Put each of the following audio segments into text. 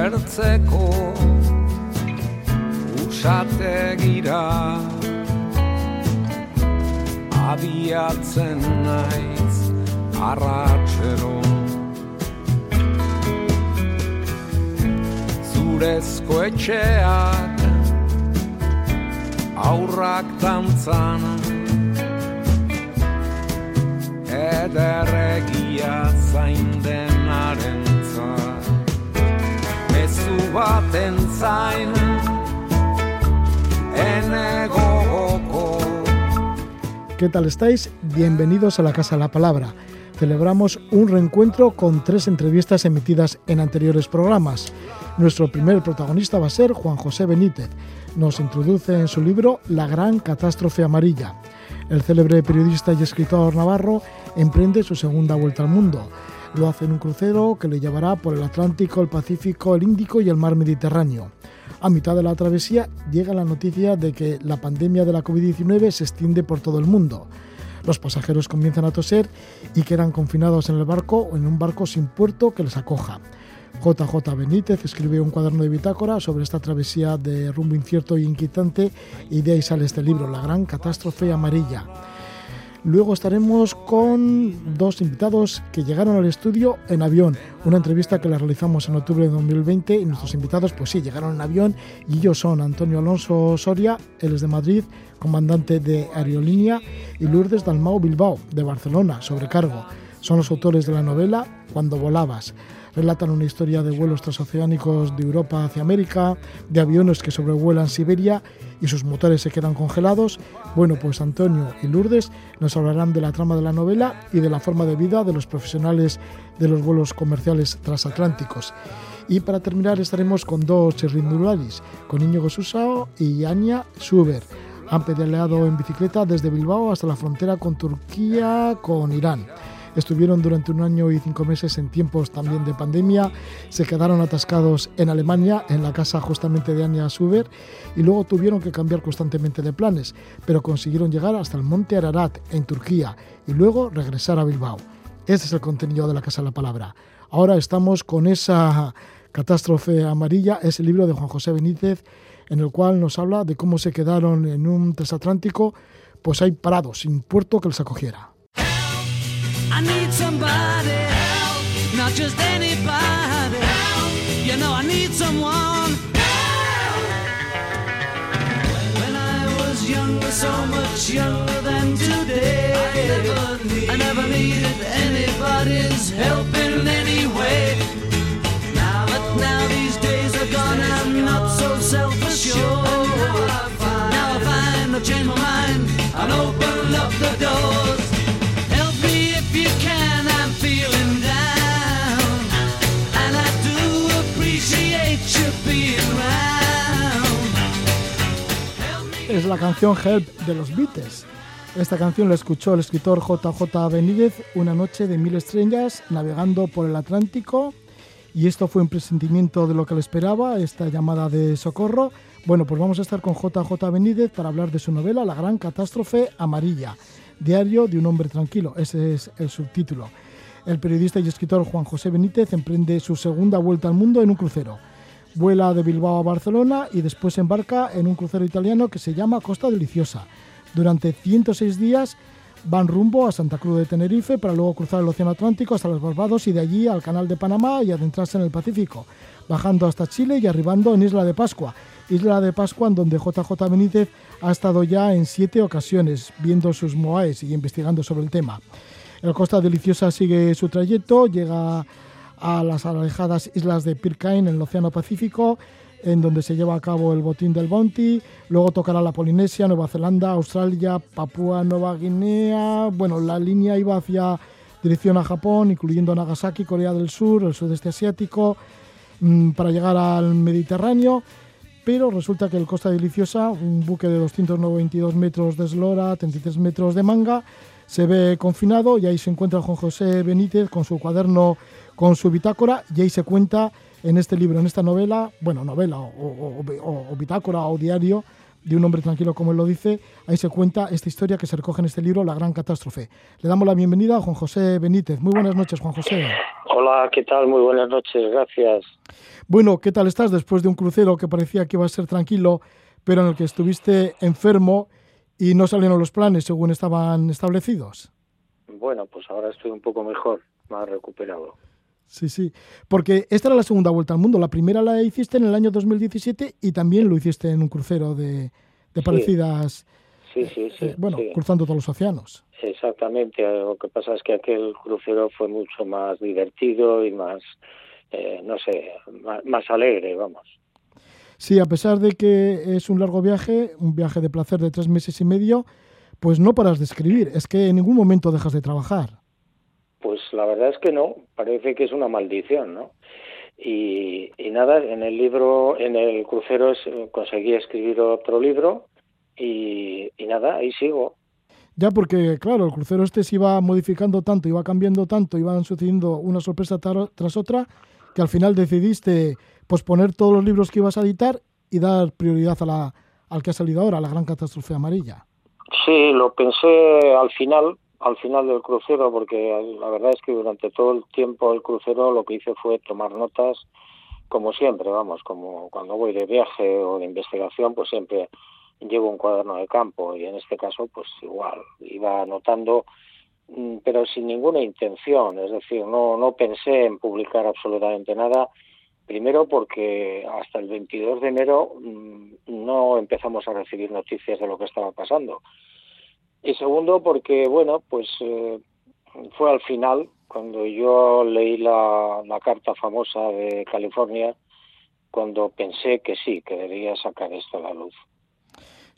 itxasertzeko usate gira abiatzen naiz arratxero zurezko etxeak aurrak dantzan. Ederregia zain denaren baten zain ¿Qué tal estáis? Bienvenidos a la Casa de la Palabra. Celebramos un reencuentro con tres entrevistas emitidas en anteriores programas. Nuestro primer protagonista va a ser Juan José Benítez. Nos introduce en su libro La gran catástrofe amarilla. El célebre periodista y escritor navarro emprende su segunda vuelta al mundo. Lo hace en un crucero que le llevará por el Atlántico, el Pacífico, el Índico y el mar Mediterráneo. A mitad de la travesía llega la noticia de que la pandemia de la COVID-19 se extiende por todo el mundo. Los pasajeros comienzan a toser y quedan confinados en el barco o en un barco sin puerto que les acoja. JJ Benítez escribe un cuaderno de bitácora sobre esta travesía de rumbo incierto e inquietante y de ahí sale este libro, La gran catástrofe amarilla. Luego estaremos con dos invitados que llegaron al estudio en avión. Una entrevista que la realizamos en octubre de 2020 y nuestros invitados, pues sí, llegaron en avión y ellos son Antonio Alonso Soria, él es de Madrid, comandante de Aerolínea, y Lourdes Dalmau Bilbao, de Barcelona, sobrecargo. Son los autores de la novela Cuando volabas relatan una historia de vuelos transoceánicos de Europa hacia América, de aviones que sobrevuelan Siberia y sus motores se quedan congelados. Bueno, pues Antonio y Lourdes nos hablarán de la trama de la novela y de la forma de vida de los profesionales de los vuelos comerciales transatlánticos. Y para terminar estaremos con dos chirrindularis, con Íñigo Susao y Anya Suber. Han pedaleado en bicicleta desde Bilbao hasta la frontera con Turquía, con Irán. Estuvieron durante un año y cinco meses en tiempos también de pandemia, se quedaron atascados en Alemania, en la casa justamente de Anya Suber, y luego tuvieron que cambiar constantemente de planes, pero consiguieron llegar hasta el monte Ararat, en Turquía, y luego regresar a Bilbao. Ese es el contenido de la Casa de la Palabra. Ahora estamos con esa catástrofe amarilla, ese libro de Juan José Benítez, en el cual nos habla de cómo se quedaron en un transatlántico, pues hay parados, sin puerto que les acogiera. I need somebody help, not just anybody help. You know I need someone help. When I was younger, so much younger than today, I never, need, I never needed anybody's help in any way. Now, but now these days are gone, I'm not so self-assured. Now I find, I've changed my mind and opened up the doors. La canción Help de los Beatles. Esta canción la escuchó el escritor JJ Benítez una noche de mil estrellas navegando por el Atlántico y esto fue un presentimiento de lo que le esperaba, esta llamada de socorro. Bueno, pues vamos a estar con JJ Benítez para hablar de su novela La gran catástrofe amarilla, diario de un hombre tranquilo, ese es el subtítulo. El periodista y escritor Juan José Benítez emprende su segunda vuelta al mundo en un crucero vuela de Bilbao a Barcelona y después embarca en un crucero italiano que se llama Costa Deliciosa. Durante 106 días van rumbo a Santa Cruz de Tenerife para luego cruzar el Océano Atlántico hasta los Barbados y de allí al Canal de Panamá y adentrarse en el Pacífico, bajando hasta Chile y arribando en Isla de Pascua. Isla de Pascua en donde JJ Benítez ha estado ya en siete ocasiones viendo sus moaes y investigando sobre el tema. El Costa Deliciosa sigue su trayecto, llega a las alejadas islas de Pitcairn en el Océano Pacífico, en donde se lleva a cabo el botín del Bounty. Luego tocará la Polinesia, Nueva Zelanda, Australia, Papúa Nueva Guinea. Bueno, la línea iba hacia dirección a Japón, incluyendo Nagasaki, Corea del Sur, el sudeste asiático, mm, para llegar al Mediterráneo. Pero resulta que el Costa Deliciosa, un buque de 292 metros de eslora, 33 metros de manga, se ve confinado y ahí se encuentra Juan José Benítez con su cuaderno con su bitácora y ahí se cuenta en este libro, en esta novela, bueno, novela o, bitácora o diario de un hombre tranquilo, como él lo dice, ahí se cuenta esta historia que se recoge en este libro, La Gran Catástrofe. Le damos la bienvenida a Juan José Benítez. Muy buenas noches, Juan José. Hola, ¿qué tal? Muy buenas noches, gracias. Bueno, ¿qué tal estás después de un crucero que parecía que iba a ser tranquilo, pero en el que estuviste enfermo y no salieron los planes según estaban establecidos? Bueno, pues ahora estoy un poco mejor, más recuperado. Sí, sí, porque esta era la segunda vuelta al mundo. La primera la hiciste en el año 2017 y también lo hiciste en un crucero de, parecidas... Sí, sí, sí. Eh, bueno, cruzando todos los océanos. Exactamente. Lo que pasa es que aquel crucero fue mucho más divertido y más, eh, no sé, más, alegre, vamos. Sí, a pesar de que es un largo viaje, un viaje de placer de tres meses y medio, pues no paras de escribir. Es que en ningún momento dejas de trabajar. Pues la verdad es que no. Parece que es una maldición, ¿no? Y, y nada, en el libro, en el crucero conseguí escribir otro libro y, nada, ahí sigo. Ya porque, claro, el crucero este se iba modificando tanto, iba cambiando tanto, iban sucediendo una sorpresa tras otra, que al final decidiste posponer todos los libros que ibas a editar y dar prioridad a la, al que ha salido ahora, la gran catástrofe amarilla. Sí, lo pensé al final, al final del crucero, porque la verdad es que durante todo el tiempo del crucero lo que hice fue tomar notas, como siempre, vamos, como cuando voy de viaje o de investigación, pues siempre llevo un cuaderno de campo y en este caso pues igual iba anotando mm, pero sin ninguna intención es decir no no pensé en publicar absolutamente nada. Primero porque hasta el 22 de enero mm, no empezamos a recibir noticias de lo que estaba pasando y segundo porque bueno pues eh, fue al final cuando yo leí la, la carta famosa de California cuando pensé que sí que debía sacar esto a la luz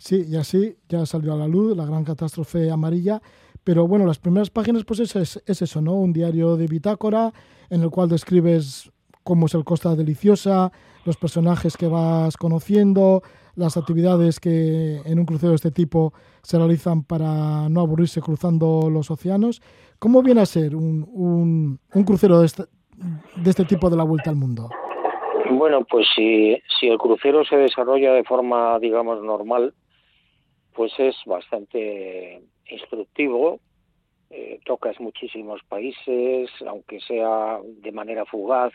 Sí, y así ya salió a la luz la gran catástrofe amarilla. Pero bueno, las primeras páginas, pues es, es, eso, ¿no? Un diario de bitácora en el cual describes cómo es el Costa Deliciosa, los personajes que vas conociendo, las actividades que en un crucero de este tipo se realizan para no aburrirse cruzando los océanos. ¿Cómo viene a ser un, un, crucero de este, de este tipo de la vuelta al mundo? Bueno, pues si, si el crucero se desarrolla de forma, digamos, normal, pues es bastante instructivo, eh, tocas muchísimos países, aunque sea de manera fugaz,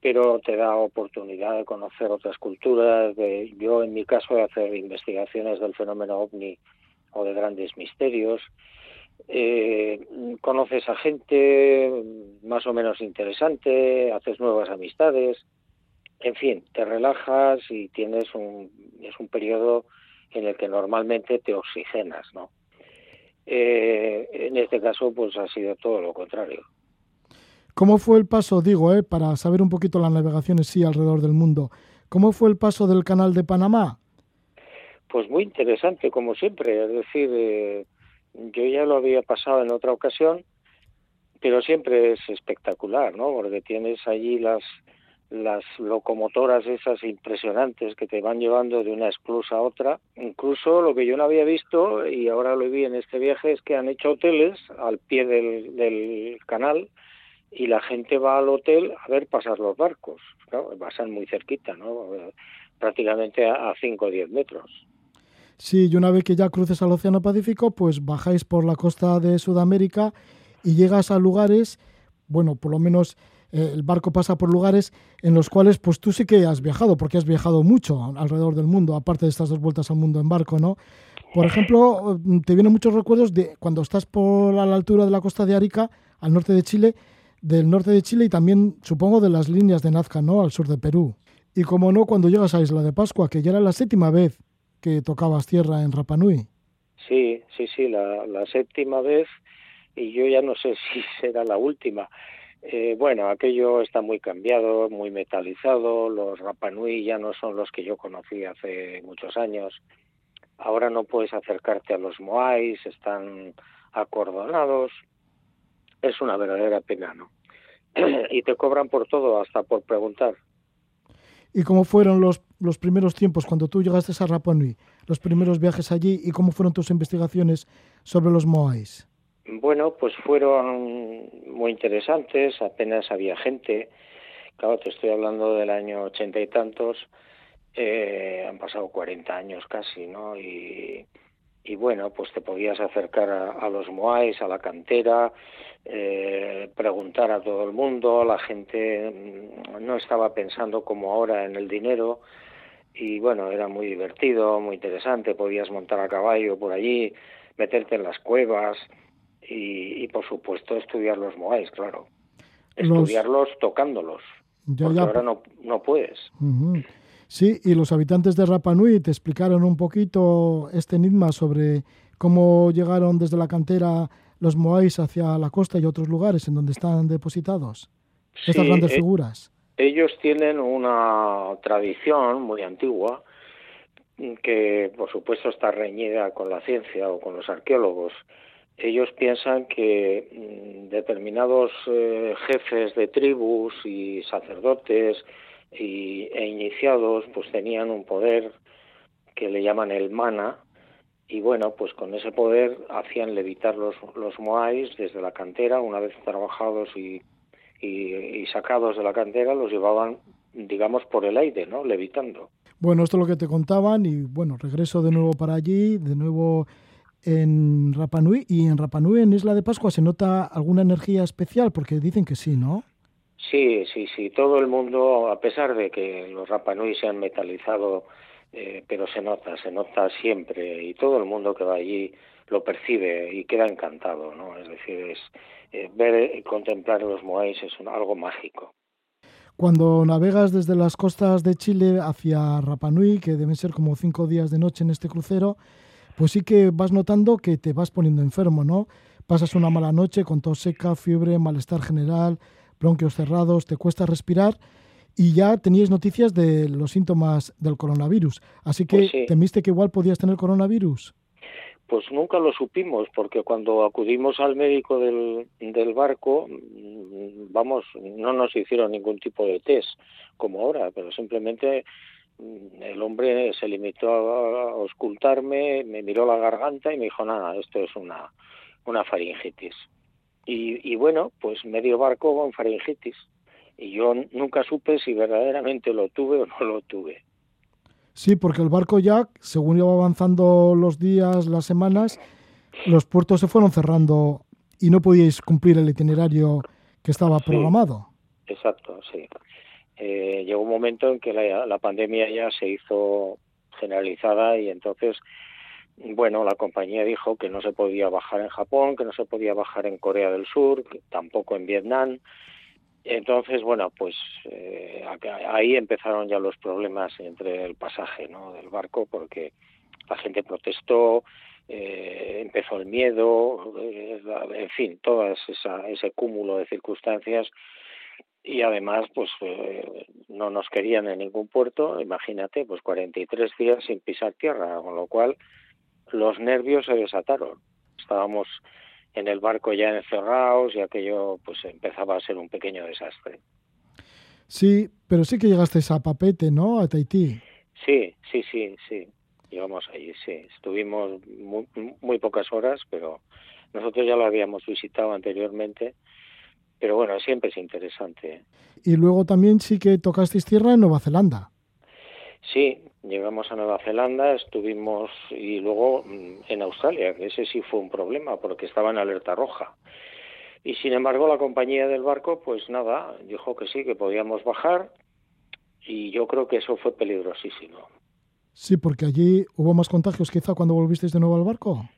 pero te da oportunidad de conocer otras culturas, de, yo en mi caso de hacer investigaciones del fenómeno ovni o de grandes misterios, eh, conoces a gente más o menos interesante, haces nuevas amistades, en fin, te relajas y tienes un, es un periodo en el que normalmente te oxigenas, ¿no? Eh, en este caso, pues ha sido todo lo contrario. ¿Cómo fue el paso, digo, eh, para saber un poquito las navegaciones sí alrededor del mundo? ¿Cómo fue el paso del canal de Panamá? Pues muy interesante, como siempre. Es decir, eh, yo ya lo había pasado en otra ocasión, pero siempre es espectacular, ¿no? Porque tienes allí las las locomotoras esas impresionantes que te van llevando de una esclusa a otra. Incluso lo que yo no había visto y ahora lo vi en este viaje es que han hecho hoteles al pie del, del canal y la gente va al hotel a ver pasar los barcos. Claro, pasan muy cerquita, ¿no? prácticamente a 5 o 10 metros. Sí, y una vez que ya cruces al Océano Pacífico, pues bajáis por la costa de Sudamérica y llegas a lugares, bueno, por lo menos eh, el barco pasa por lugares en los cuales pues tú sí que has viajado, porque has viajado mucho alrededor del mundo, aparte de estas dos vueltas al mundo en barco, ¿no? Por ejemplo, mm, te vienen muchos recuerdos de cuando estás por la altura de la costa de Arica, al norte de Chile, del norte de Chile y también supongo de las líneas de Nazca, ¿no? Al sur de Perú. Y como no, cuando llegas a Isla de Pascua, que ya era la séptima vez que tocabas tierra en Rapanui. Sí, sí, sí, la, séptima vez y yo ya no sé si será la última. Eh, bueno, aquello está muy cambiado, muy metalizado, los Rapanui ya no son los que yo conocí hace muchos años. Ahora no puedes acercarte a los Moais, están acordonados. Es una verdadera pena, ¿no? y te cobran por todo, hasta por preguntar. ¿Y cómo fueron los, los primeros tiempos cuando tú llegaste a Rapanui, los primeros viajes allí y cómo fueron tus investigaciones sobre los Moais? Bueno, pues fueron muy interesantes, apenas había gente. Claro, te estoy hablando del año ochenta y tantos, eh, han pasado cuarenta años casi, ¿no? Y, y bueno, pues te podías acercar a, los Moais, a la cantera, eh, preguntar a todo el mundo, la gente mm, no estaba pensando como ahora en el dinero y bueno, era muy divertido, muy interesante, podías montar a caballo por allí, meterte en las cuevas y, por supuesto estudiar los Moais, claro. Estudiarlos tocándolos. porque ahora no, no puedes. Sí, y los habitantes de Rapa Nui te explicaron un poquito este enigma sobre cómo llegaron desde la cantera los Moais hacia la costa y otros lugares en donde están depositados. Estas grandes eh, figuras. Ellos tienen una tradición muy antigua que, por supuesto, está reñida con la ciencia o con los arqueólogos. Ellos piensan que mm, determinados eh, jefes de tribus y sacerdotes y, e iniciados pues tenían un poder que le llaman el mana y bueno pues con ese poder hacían levitar los, los moais desde la cantera. Una vez trabajados y, y, sacados de la cantera los llevaban digamos por el aire no levitando. Bueno esto es lo que te contaban y bueno regreso de nuevo para allí de nuevo en Rapanui y en Rapanui en Isla de Pascua se nota alguna energía especial porque dicen que sí no Sí, sí, sí. Todo el mundo, a pesar de que los Rapanui se han metalizado, eh, pero se nota, se nota siempre y todo el mundo que va allí lo percibe y queda encantado, ¿no? Es decir, es eh, ver y contemplar los Moais es algo mágico. Cuando navegas desde las costas de Chile hacia Rapanui, que deben ser como cinco días de noche en este crucero, pues sí que vas notando que te vas poniendo enfermo, ¿no? Pasas una mala noche con tos seca, fiebre, malestar general, bronquios cerrados, te cuesta respirar y ya teníais noticias de los síntomas del coronavirus. Así que pues temiste que igual podías tener coronavirus. Pues nunca lo supimos, porque cuando acudimos al médico del, del barco, mm, vamos, no nos hicieron ningún tipo de test como ahora, pero simplemente mm, el hombre se limitó a, auscultarme, me miró la garganta y me dijo, nada, esto es una, una faringitis. Y, bueno, pues medio barco con faringitis. Y yo nunca supe si verdaderamente lo tuve o no lo tuve. Sí, porque el barco ya, según iba avanzando los días, las semanas, los puertos se fueron cerrando y no podíais cumplir el itinerario que estaba programado. exacto, sí. Eh, llegó un momento en que la, la pandemia ya se hizo generalizada y entonces bueno, la compañía dijo que no se podía bajar en Japón, que no se podía bajar en Corea del Sur, tampoco en Vietnam. Entonces, bueno, pues eh, ahí empezaron ya los problemas entre el pasaje ¿no? del barco porque la gente protestó, eh, empezó el miedo, eh, en fin, todo ese cúmulo de circunstancias y además pues no nos querían en ningún puerto, imagínate, pues 43 días sin pisar tierra, con lo cual los nervios se desataron. Estábamos en el barco ya encerrados y aquello pues empezaba a ser un pequeño desastre. Sí, pero sí que llegaste a Papete, ¿no? A Tahití. Sí, sí, sí, sí. Llegamos allí, sí. Estuvimos muy, muy pocas horas, pero nosotros ya lo habíamos visitado anteriormente. Pero bueno, siempre es interesante. Y luego también sí que tocasteis tierra en Nueva Zelanda. Sí, llegamos a Nueva Zelanda, estuvimos y luego mm, en Australia, que ese sí fue un problema porque estaba en alerta roja. Y sin embargo la compañía del barco, pues nada, dijo que sí, que podíamos bajar y yo creo que eso fue peligrosísimo. Sí, porque allí hubo más contagios quizá cuando volvisteis de nuevo al barco.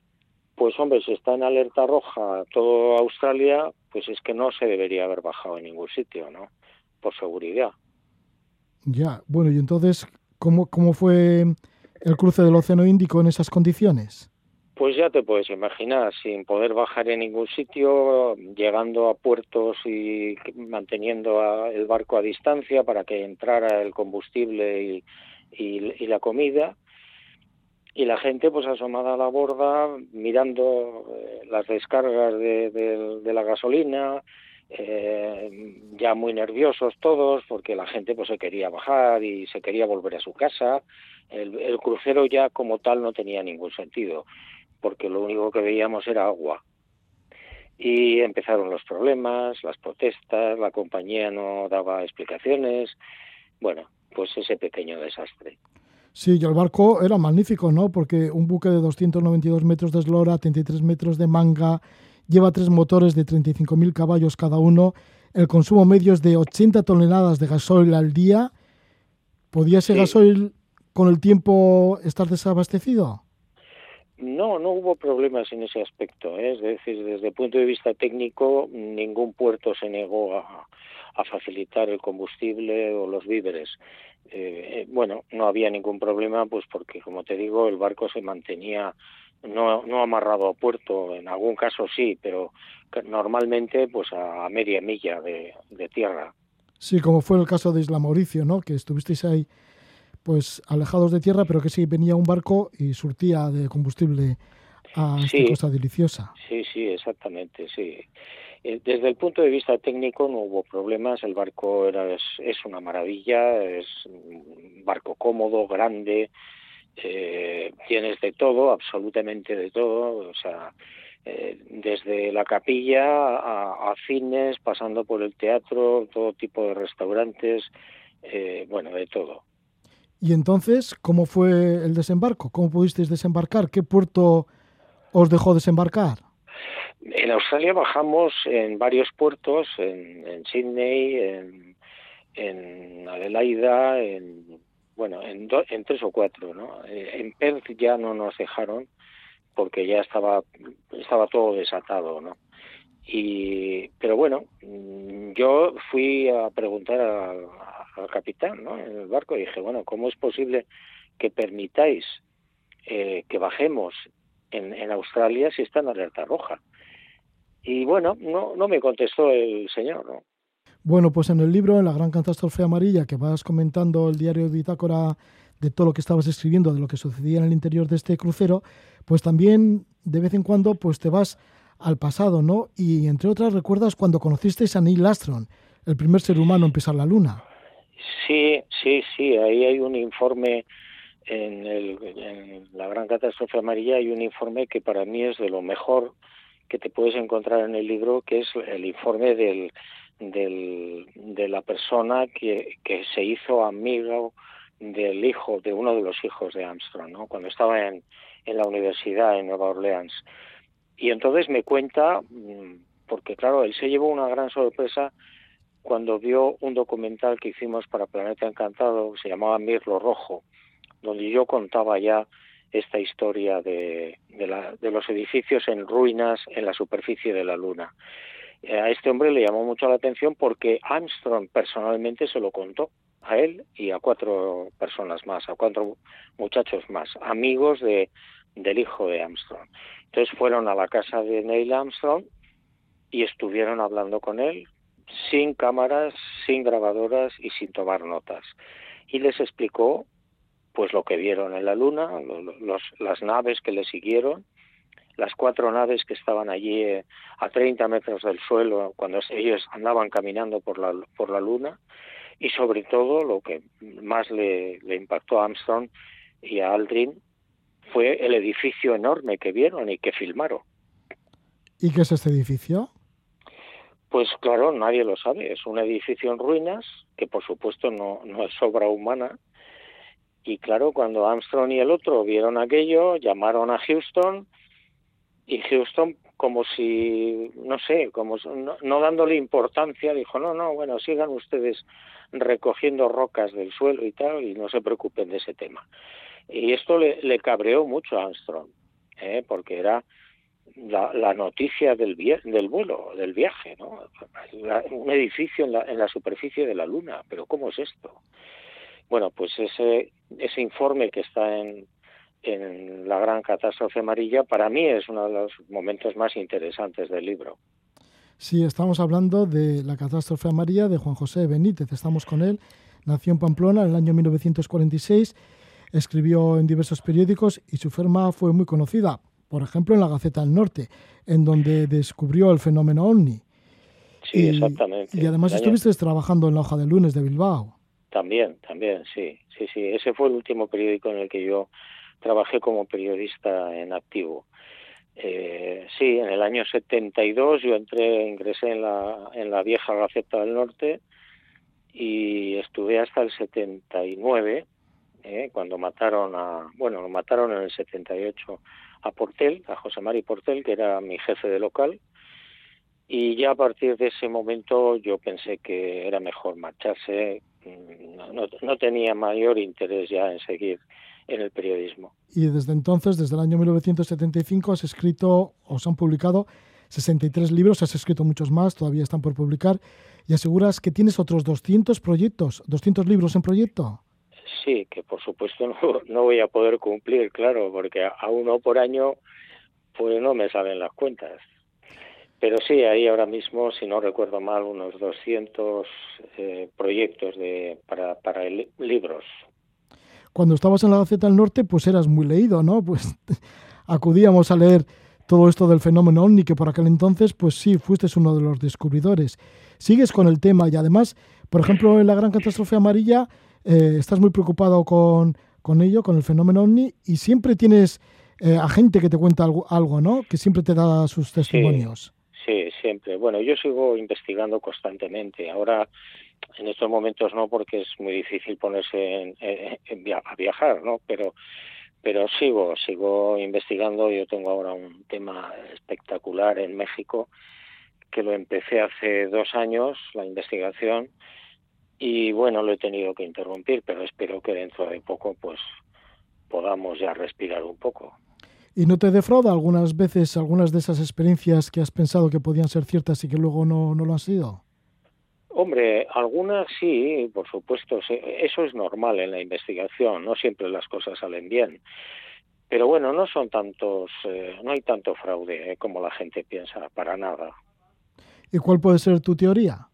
Pues hombre, si está en alerta roja todo Australia, pues es que no se debería haber bajado en ningún sitio, ¿no? Por seguridad. Ya, bueno, y entonces, ¿Cómo, ¿Cómo fue el cruce del Océano Índico en esas condiciones? Pues ya te puedes imaginar, sin poder bajar en ningún sitio, llegando a puertos y manteniendo el barco a distancia para que entrara el combustible y, la comida, y la gente pues asomada a la borda, mirando eh, las descargas de la gasolina, eh, ya muy nerviosos todos porque la gente pues se quería bajar y se quería volver a su casa. El, crucero ya como tal no tenía ningún sentido porque lo único que veíamos era agua. Y empezaron los problemas, las protestas, la compañía no daba explicaciones. Bueno, pues ese pequeño desastre. Sí, y el barco era magnífico, ¿no? Porque un buque de 292 metros de eslora, 33 metros de manga, lleva tres motores de 35.000 caballos cada uno, el consumo medio es de 80 toneladas de gasoil al día. ¿Podía ese gasoil con el tiempo estar desabastecido? No, no hubo problemas en ese aspecto. ¿eh? Es decir, desde el punto de vista técnico, ningún puerto se negó a, facilitar el combustible o los víveres. Eh, eh, bueno, no había ningún problema, pues porque, como te digo, el barco se mantenía no, no amarrado a puerto, en algún caso sí, pero normalmente pues a, media milla de, de, tierra. Sí, como fue el caso de Isla Mauricio, ¿no? Que estuvisteis ahí pues alejados de tierra, pero que sí venía un barco y surtía de combustible a esta costa deliciosa. Sí, sí, exactamente, sí. Eh, desde el punto de vista técnico no hubo problemas, el barco era, es, es una maravilla, es un barco cómodo, grande, eh, tienes de todo, absolutamente de todo, o sea, eh, desde la capilla a, a, cines, pasando por el teatro, todo tipo de restaurantes, eh, bueno, de todo. Y entonces, ¿cómo fue el desembarco? ¿Cómo pudisteis desembarcar? ¿Qué puerto os dejó desembarcar? En Australia bajamos en varios puertos, en, en Sydney, en, en Adelaida, en bueno, en, en tres o cuatro, ¿no? Eh, en Perth ya no nos dejaron porque ya estaba todo desatado, ¿no? Y pero bueno, mm, yo fui a preguntar al, capitán, ¿no? En el barco y dije, bueno, ¿cómo es posible que permitáis eh, que bajemos en, en Australia si está en alerta roja? Y bueno, no, no me contestó el señor, ¿no? Bueno, pues en el libro, en la gran catástrofe amarilla, que vas comentando el diario de bitácora de todo lo que estabas escribiendo, de lo que sucedía en el interior de este crucero, pues también de vez en cuando pues te vas al pasado, ¿no? Y entre otras recuerdas cuando conociste a Neil Armstrong, el primer ser humano en pisar la luna. Sí, sí, sí, ahí hay un informe en, el, en la gran catástrofe amarilla, hay un informe que para mí es de lo mejor que te puedes encontrar en el libro, que es el informe del del, de la persona que, que se hizo amigo del hijo, de uno de los hijos de Armstrong, ¿no? cuando estaba en, la universidad en Nueva Orleans. Y entonces me cuenta, mm, porque claro, él se llevó una gran sorpresa cuando vio un documental que hicimos para Planeta Encantado, se llamaba Mirlo Rojo, donde yo contaba ya esta historia de los edificios en ruinas en la superficie de la Luna a este hombre le llamó mucho la atención porque Armstrong personalmente se lo contó a él y a cuatro personas más, a cuatro muchachos más, amigos de, del hijo de Armstrong. Entonces fueron a la casa de Neil Armstrong y estuvieron hablando con él sin cámaras, sin grabadoras y sin tomar notas. Y les explicó pues lo que vieron en la luna, las naves que le siguieron, las cuatro naves que estaban allí eh, a 30 metros del suelo cuando ellos andaban caminando por la, por la Luna y sobre todo lo que más le, le impactó a Armstrong y a Aldrin fue el edificio enorme que vieron y que filmaron. ¿Y qué es este edificio? Pues claro, nadie lo sabe. Es un edificio en ruinas, que por supuesto no, no es obra humana. Y claro, cuando Armstrong y el otro vieron aquello, llamaron a Houston y Houston como si, no sé, como no, dándole importancia, dijo, no, no, bueno, sigan ustedes recogiendo rocas del suelo y tal, y no se preocupen de ese tema. Y esto le, cabreó mucho a Armstrong, ¿eh? porque era la, noticia del, del vuelo, del viaje, ¿no? un edificio en la, en la superficie de la Luna, pero ¿cómo es esto? Bueno, pues ese, ese informe que está en, en la gran catástrofe amarilla, para mí es uno de los momentos más interesantes del libro. Sí, estamos hablando de la catástrofe amarilla de Juan José Benítez. Estamos con él. Nació en Pamplona en el año 1946, escribió en diversos periódicos y su firma fue muy conocida, por ejemplo en la Gaceta del Norte, en donde descubrió el fenómeno OVNI. Sí, exactamente. Y además estuviste trabajando en la hoja de lunes de Bilbao. También, también, sí, sí, sí. Ese fue el último periódico en el que yo trabajé como periodista en activo. Eh, sí, en el año 72 yo entré, ingresé en la, en la vieja Gaceta del Norte y estuve hasta el 79 ¿eh? cuando mataron a, bueno, lo mataron en el 78 a Portel, a José Mari Portel, que era mi jefe de local, y ya a partir de ese momento yo pensé que era mejor marcharse, mm, no, no tenía mayor interés ya en seguir en el periodismo. Y desde entonces, desde el año 1975, has escrito, o se han publicado 63 libros, has escrito muchos más, todavía están por publicar, y aseguras que tienes otros 200 proyectos, 200 libros en proyecto. Sí, que por supuesto no, no voy a poder cumplir, claro, porque a uno por año pues no me salen las cuentas. Pero sí, hay ahora mismo, si no recuerdo mal, unos 200 eh, proyectos de, para, para libros. Cuando estabas en la Gaceta del Norte, pues eras muy leído, ¿no? Pues acudíamos a leer todo esto del fenómeno OVNI, que por aquel entonces, pues sí, fuiste uno de los descubridores. Sigues con el tema y además, por ejemplo, en la gran catástrofe amarilla, eh, estás muy preocupado con, con ello, con el fenómeno OVNI, y siempre tienes eh, a gente que te cuenta algo, algo, ¿no? Que siempre te da sus testimonios. Sí, sí, siempre. Bueno, yo sigo investigando constantemente. Ahora, en estos momentos no, porque es muy difícil ponerse a viajar, ¿no? Pero pero sigo, sigo investigando. Yo tengo ahora un tema espectacular en México que lo empecé hace dos años, la investigación, y bueno, lo he tenido que interrumpir, pero espero que dentro de poco pues podamos ya respirar un poco. ¿Y no te defrauda algunas veces algunas de esas experiencias que has pensado que podían ser ciertas y que luego no, no lo han sido? Hombre, algunas sí, por supuesto. Eso es normal en la investigación. No siempre las cosas salen bien. Pero bueno, no son tantos, eh, no hay tanto fraude eh, como la gente piensa, para nada. ¿Y cuál puede ser tu teoría?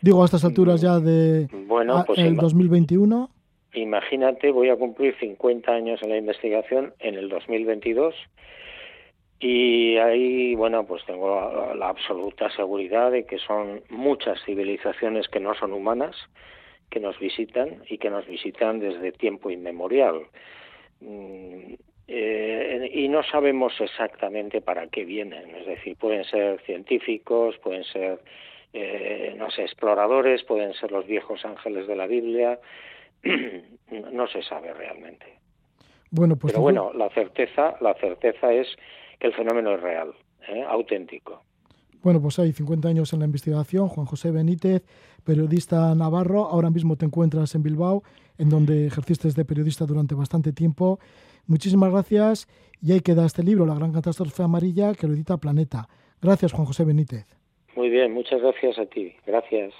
Digo, a estas alturas ya de bueno, pues el 2021. Imagínate, voy a cumplir 50 años en la investigación en el 2022 y ahí, bueno, pues tengo la, absoluta seguridad de que son muchas civilizaciones que no son humanas, que nos visitan y que nos visitan desde tiempo inmemorial. Mm, eh, y no sabemos exactamente para qué vienen, es decir, pueden ser científicos, pueden ser, eh, no sé, exploradores, pueden ser los viejos ángeles de la Biblia, no se sabe realmente. Bueno, pues Pero bueno, la certeza, la certeza es el fenómeno es real, ¿eh? auténtico. Bueno, pues hay 50 años en la investigación. Juan José Benítez, periodista navarro, ahora mismo te encuentras en Bilbao, en donde ejerciste de periodista durante bastante tiempo. Muchísimas gracias y ahí queda este libro, La Gran Catástrofe Amarilla, que lo edita Planeta. Gracias, Juan José Benítez. Muy bien, muchas gracias a ti. Gracias.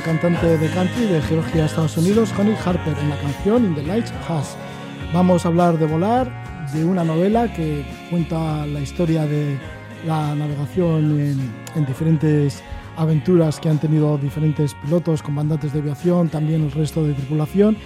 Cantante de country de Georgia, Estados Unidos, Honey Harper, en la canción In the Lights Has. Vamos a hablar de volar, de una novela que cuenta la historia de la navegación en, en diferentes aventuras que han tenido diferentes pilotos, comandantes de aviación, también el resto de tripulación,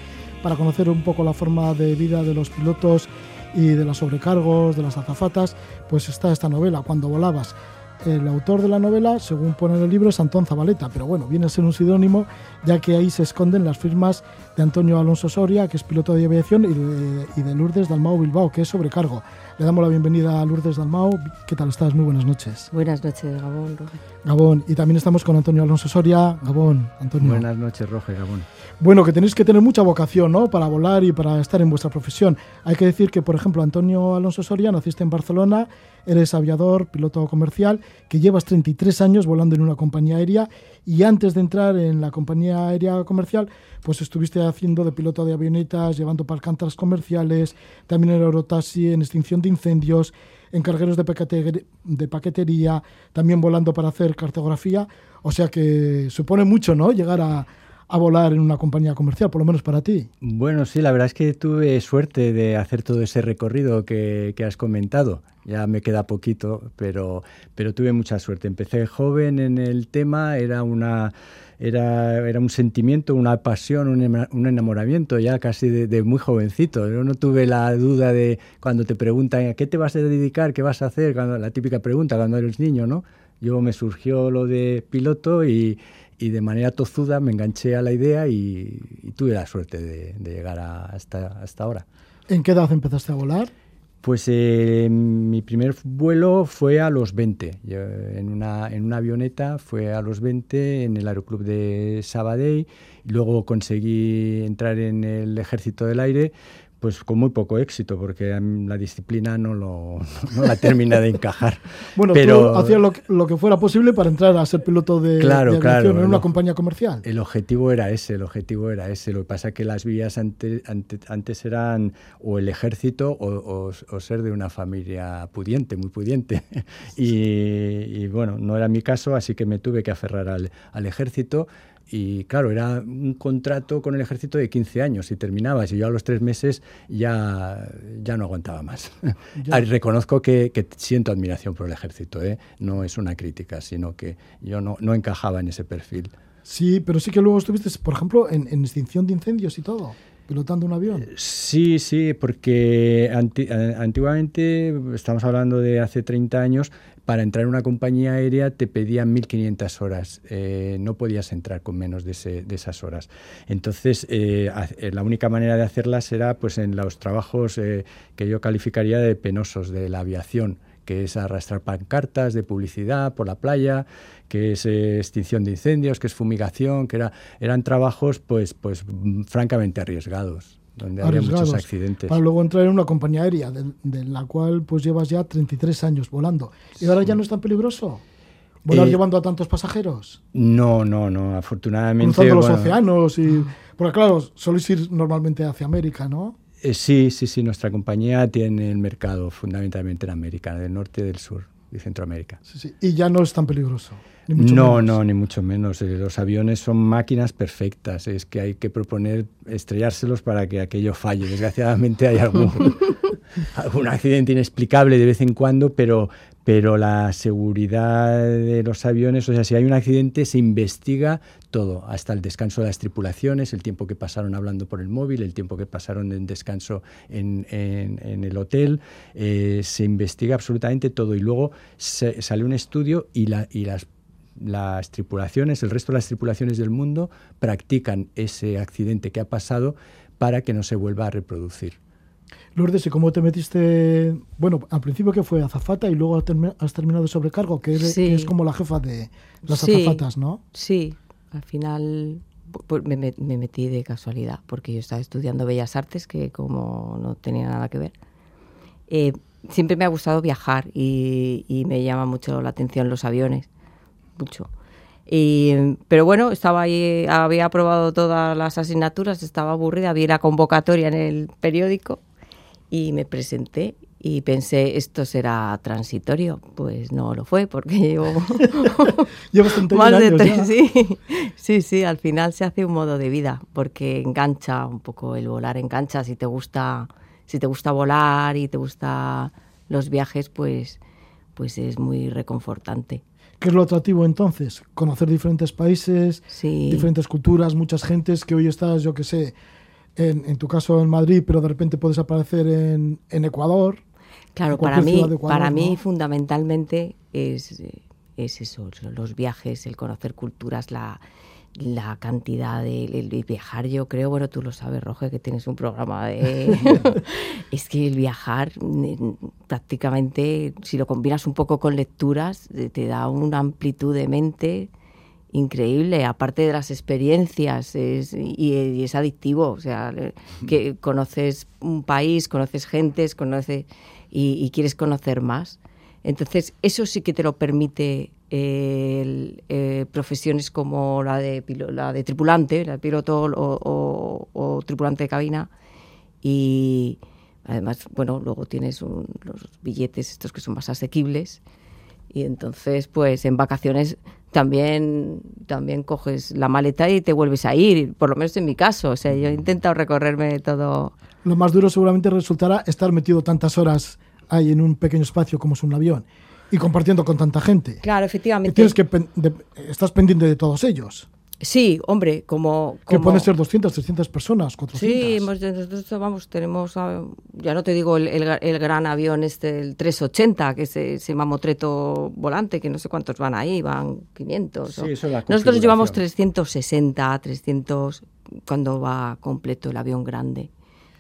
para conocer un poco la forma de vida de los pilotos y de los sobrecargos, de las azafatas, pues está esta novela, Cuando volabas. El autor de la novela, según pone en el libro, es Antón Zabaleta, pero bueno, viene a ser un sinónimo, ya que ahí se esconden las firmas de Antonio Alonso Soria, que es piloto de aviación, y de, y de Lourdes Dalmau Bilbao, que es sobrecargo. Le damos la bienvenida a Lourdes Dalmau. ¿Qué tal estás? Muy buenas noches. Buenas noches, Gabón, Roger. Gabón. Y también estamos con Antonio Alonso Soria. Gabón, Antonio. Buenas noches, Roger, Gabón. Bueno, que tenéis que tener mucha vocación, ¿no? Para volar y para estar en vuestra profesión. Hay que decir que, por ejemplo, Antonio Alonso Soria, naciste en Barcelona, eres aviador, piloto comercial, que llevas 33 años volando en una compañía aérea y antes de entrar en la compañía aérea comercial, pues estuviste haciendo de piloto de avionetas, llevando palcantas comerciales, también en aerotaxi, en extinción de incendios, en cargueros de, paquete, de paquetería, también volando para hacer cartografía. O sea que supone mucho, ¿no? Llegar a, a volar en una compañía comercial, por lo menos para ti. Bueno, sí, la verdad es que tuve suerte de hacer todo ese recorrido que, que has comentado. Ya me queda poquito, pero, pero tuve mucha suerte. Empecé joven en el tema, era una... Era, era, un sentimiento, una pasión, un, enamoramiento ya casi de, de, muy jovencito. Yo no tuve la duda de cuando te preguntan a qué te vas a dedicar, qué vas a hacer, cuando, la típica pregunta cuando eres niño, ¿no? Yo me surgió lo de piloto y, y de manera tozuda me enganché a la idea y, y tuve la suerte de, de llegar a, hasta, hasta ahora. ¿En qué edad empezaste a volar? Pues eh, mi primer vuelo fue a los 20, Yo, en, una, en una avioneta fue a los 20 en el Aeroclub de Sabadell, luego conseguí entrar en el Ejército del Aire, pues con muy poco éxito, porque la disciplina no, lo, no la termina de encajar. bueno, pero tú hacías lo, lo, que fuera posible para entrar a ser piloto de, claro, de aviación claro, en una el, compañía comercial. El objetivo era ese, el objetivo era ese. Lo que pasa es que las vías ante, ante, antes eran o el ejército o, o, o, ser de una familia pudiente, muy pudiente. y, y, bueno, no era mi caso, así que me tuve que aferrar al, al ejército y claro, era un contrato con el ejército de 15 años y terminabas y yo a los tres meses ya, ya no aguantaba más. Reconozco que, que, siento admiración por el ejército, ¿eh? no es una crítica, sino que yo no, no, encajaba en ese perfil. Sí, pero sí que luego estuviste, por ejemplo, en, en extinción de incendios y todo pilotando un avión. Sí, sí, porque anti antiguamente, estamos hablando de hace 30 años, para entrar en una compañía aérea te pedían 1.500 horas, eh, no podías entrar con menos de, esas horas. Entonces, eh, la única manera de hacerlas era pues, en los trabajos eh, que yo calificaría de penosos de la aviación, que es arrastrar pancartas de publicidad por la playa, que es eh, extinción de incendios, que es fumigación, que era, eran trabajos pues, pues francamente arriesgados donde había muchos accidentes. Para luego entrar en una compañía aérea, de, de, la cual pues llevas ya 33 años volando. ¿Y ahora ya no es tan peligroso? ¿Volar eh, llevando a tantos pasajeros? No, no, no, afortunadamente... Cruzando los bueno, océanos y... Porque claro, soléis ir normalmente hacia América, ¿no? Eh, sí, sí, sí, nuestra compañía tiene el mercado fundamentalmente en América, del norte y del sur y Centroamérica. Sí, sí. Y ya no es tan peligroso. Ni mucho no, menos. no, ni mucho menos. Eh, los aviones son máquinas perfectas. Es que hay que proponer estrellárselos para que aquello falle. Desgraciadamente hay algún, algún accidente inexplicable de vez en cuando, pero, pero la seguridad de los aviones, o sea, si hay un accidente se investiga todo, hasta el descanso de las tripulaciones, el tiempo que pasaron hablando por el móvil, el tiempo que pasaron en descanso en, en, en el hotel, eh, se investiga absolutamente todo y luego se, sale un estudio y, la, y las las tripulaciones, el resto de las tripulaciones del mundo practican ese accidente que ha pasado para que no se vuelva a reproducir. Lourdes, ¿y cómo te metiste? Bueno, al principio que fue azafata y luego has terminado de sobrecargo, que, eres, sí. que es como la jefa de las sí, azafatas, ¿no? Sí, al final me, me, metí de casualidad, porque yo estaba estudiando Bellas Artes, que como no tenía nada que ver. Eh, siempre me ha gustado viajar y, y me llama mucho la atención los aviones mucho. Y, pero bueno, estaba ahí, había aprobado todas las asignaturas, estaba aburrida, vi la convocatoria en el periódico y me presenté y pensé esto será transitorio. Pues no lo fue porque llevo más de tres. Sí, sí, sí, al final se hace un modo de vida porque engancha un poco el volar, engancha. Si te gusta, si te gusta volar y te gusta los viajes, pues, pues es muy reconfortante. ¿Qué es lo atractivo entonces? Conocer diferentes países, sí. diferentes culturas, muchas gentes que hoy estás, yo que sé, en, tu caso en Madrid, pero de repente puedes aparecer en, Ecuador. Claro, para mí, para mí fundamentalmente es, es eso, los viajes, el conocer culturas, la, la cantidad de el, viajar, yo creo, bueno, tú lo sabes, Roge, que tienes un programa de... es que el viajar mm, prácticamente, si lo combinas un poco con lecturas, te da una amplitud de mente increíble, aparte de las experiencias, es, y, es adictivo, o sea, que conoces un país, conoces gentes, conoces y, quieres conocer más. Entonces, eso sí que te lo permite eh, profesiones como la de, la de tripulante, la de piloto o, tripulante de cabina. Y además, bueno, luego tienes los billetes estos que son más asequibles. Y entonces, pues en vacaciones también, también coges la maleta y te vuelves a ir, por lo menos en mi caso. O sea, yo he intentado recorrerme todo. Lo más duro seguramente resultará estar metido tantas horas ahí en un pequeño espacio como es un avión y compartiendo con tanta gente. Claro, efectivamente. tienes que estás pendiente de todos ellos. Sí, hombre, como, Que pueden ser 200, 300 personas, 400. Sí, nosotros vamos, tenemos, ya no te digo el, el, gran avión este, el 380, que es ese mamotreto volante, que no sé cuántos van ahí, van 500. Sí, eso la nosotros llevamos 360, 300, cuando va completo el avión grande.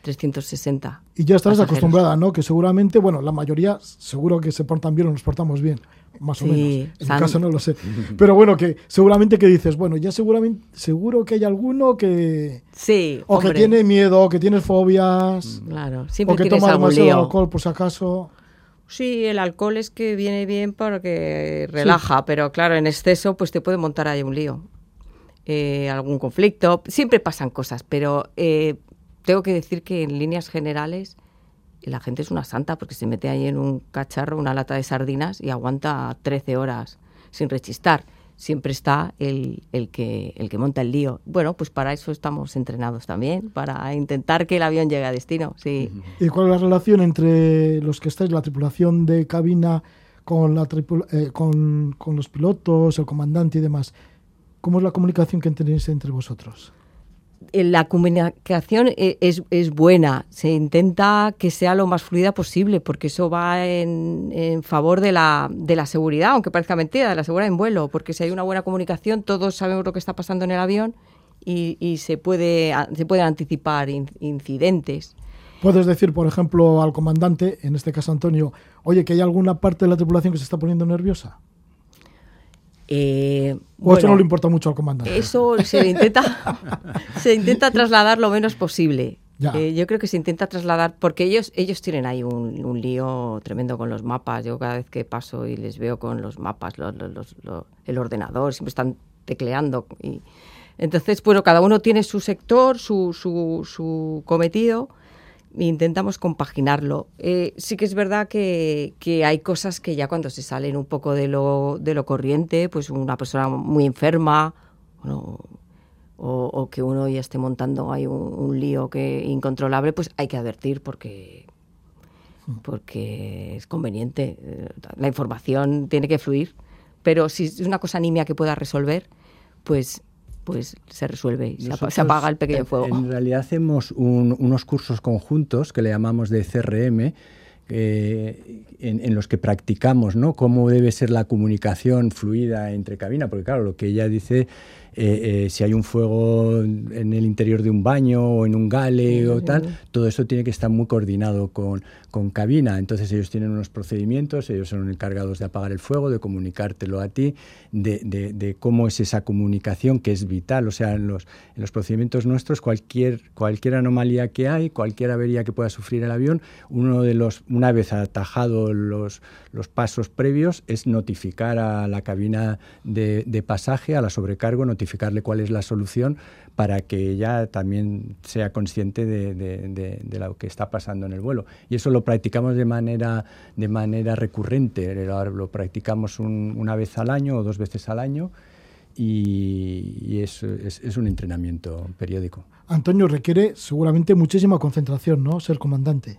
360. Y ya estarás acostumbrada, ¿no? Que seguramente, bueno, la mayoría seguro que se portan bien o nos portamos bien, más o menos. En mi caso no lo sé. Pero bueno, que seguramente que dices, bueno, ya seguramente, seguro que hay alguno que... Sí, O que tiene miedo, o que tiene fobias. Mm, claro, siempre O que toma demasiado alcohol, por si acaso. Sí, el alcohol es que viene bien porque relaja, pero claro, en exceso pues te puede montar ahí un lío. Eh, algún conflicto, siempre pasan cosas, pero eh, tengo que decir que en líneas generales la gente es una santa porque se mete ahí en un cacharro, una lata de sardinas y aguanta 13 horas sin rechistar. Siempre está el, el, que, el que monta el lío. Bueno, pues para eso estamos entrenados también, para intentar que el avión llegue a destino. Sí. ¿Y cuál es la relación entre los que estáis, la tripulación de cabina, con, la eh, con, con los pilotos, el comandante y demás? ¿Cómo es la comunicación que tenéis entre vosotros? Eh, la comunicación e, es, es, buena, se intenta que sea lo más fluida posible, porque eso va en, en, favor de la, de la seguridad, aunque parezca mentira, de la seguridad en vuelo, porque si hay una buena comunicación, todos sabemos lo que está pasando en el avión y, y se, puede, se pueden anticipar incidentes. Puedes decir, por ejemplo, al comandante, en este caso Antonio, oye, que hay alguna parte de la tripulación que se está poniendo nerviosa. Eh, ¿O eso no le importa mucho al comandante? Eso se intenta, se intenta trasladar lo menos posible. Eh, yo creo que se intenta trasladar, porque ellos, ellos tienen ahí un, lío tremendo con los mapas. Yo cada vez que paso y les veo con los mapas, el ordenador, siempre están tecleando. Y, entonces, bueno, cada uno tiene su sector, su, su, su cometido intentamos compaginarlo. Eh, sí que es verdad que, hay cosas que ya cuando se salen un poco de lo, de lo corriente, pues una persona muy enferma o, que uno ya esté montando hay un, lío que incontrolable, pues hay que advertir porque, porque es conveniente. La información tiene que fluir, pero si es una cosa nimia que pueda resolver, pues pues se resuelve y se apaga el pequeño fuego. En realidad hacemos unos cursos conjuntos que le llamamos de CRM, eh, en, los que practicamos ¿no? cómo debe ser la comunicación fluida entre cabina, porque claro, lo que ella dice eh, eh, si hay un fuego en el interior de un baño o en un gale o tal, todo eso tiene que estar muy coordinado con, con cabina. Entonces ellos tienen unos procedimientos, ellos son encargados de apagar el fuego, de comunicártelo a ti, de, de, cómo es esa comunicación que es vital. O sea, en los, en los procedimientos nuestros, cualquier, cualquier anomalía que hay, cualquier avería que pueda sufrir el avión, uno de los, una vez atajado los, los pasos previos, es notificar a la cabina de, de pasaje, a la sobrecargo, notificar identificarle cuál es la solución para que ella también sea consciente de, lo que está pasando en el vuelo. Y eso lo practicamos de manera, de manera recurrente, lo, practicamos una vez al año o dos veces al año y, es, es, un entrenamiento periódico. Antonio, requiere seguramente muchísima concentración, ¿no? Ser comandante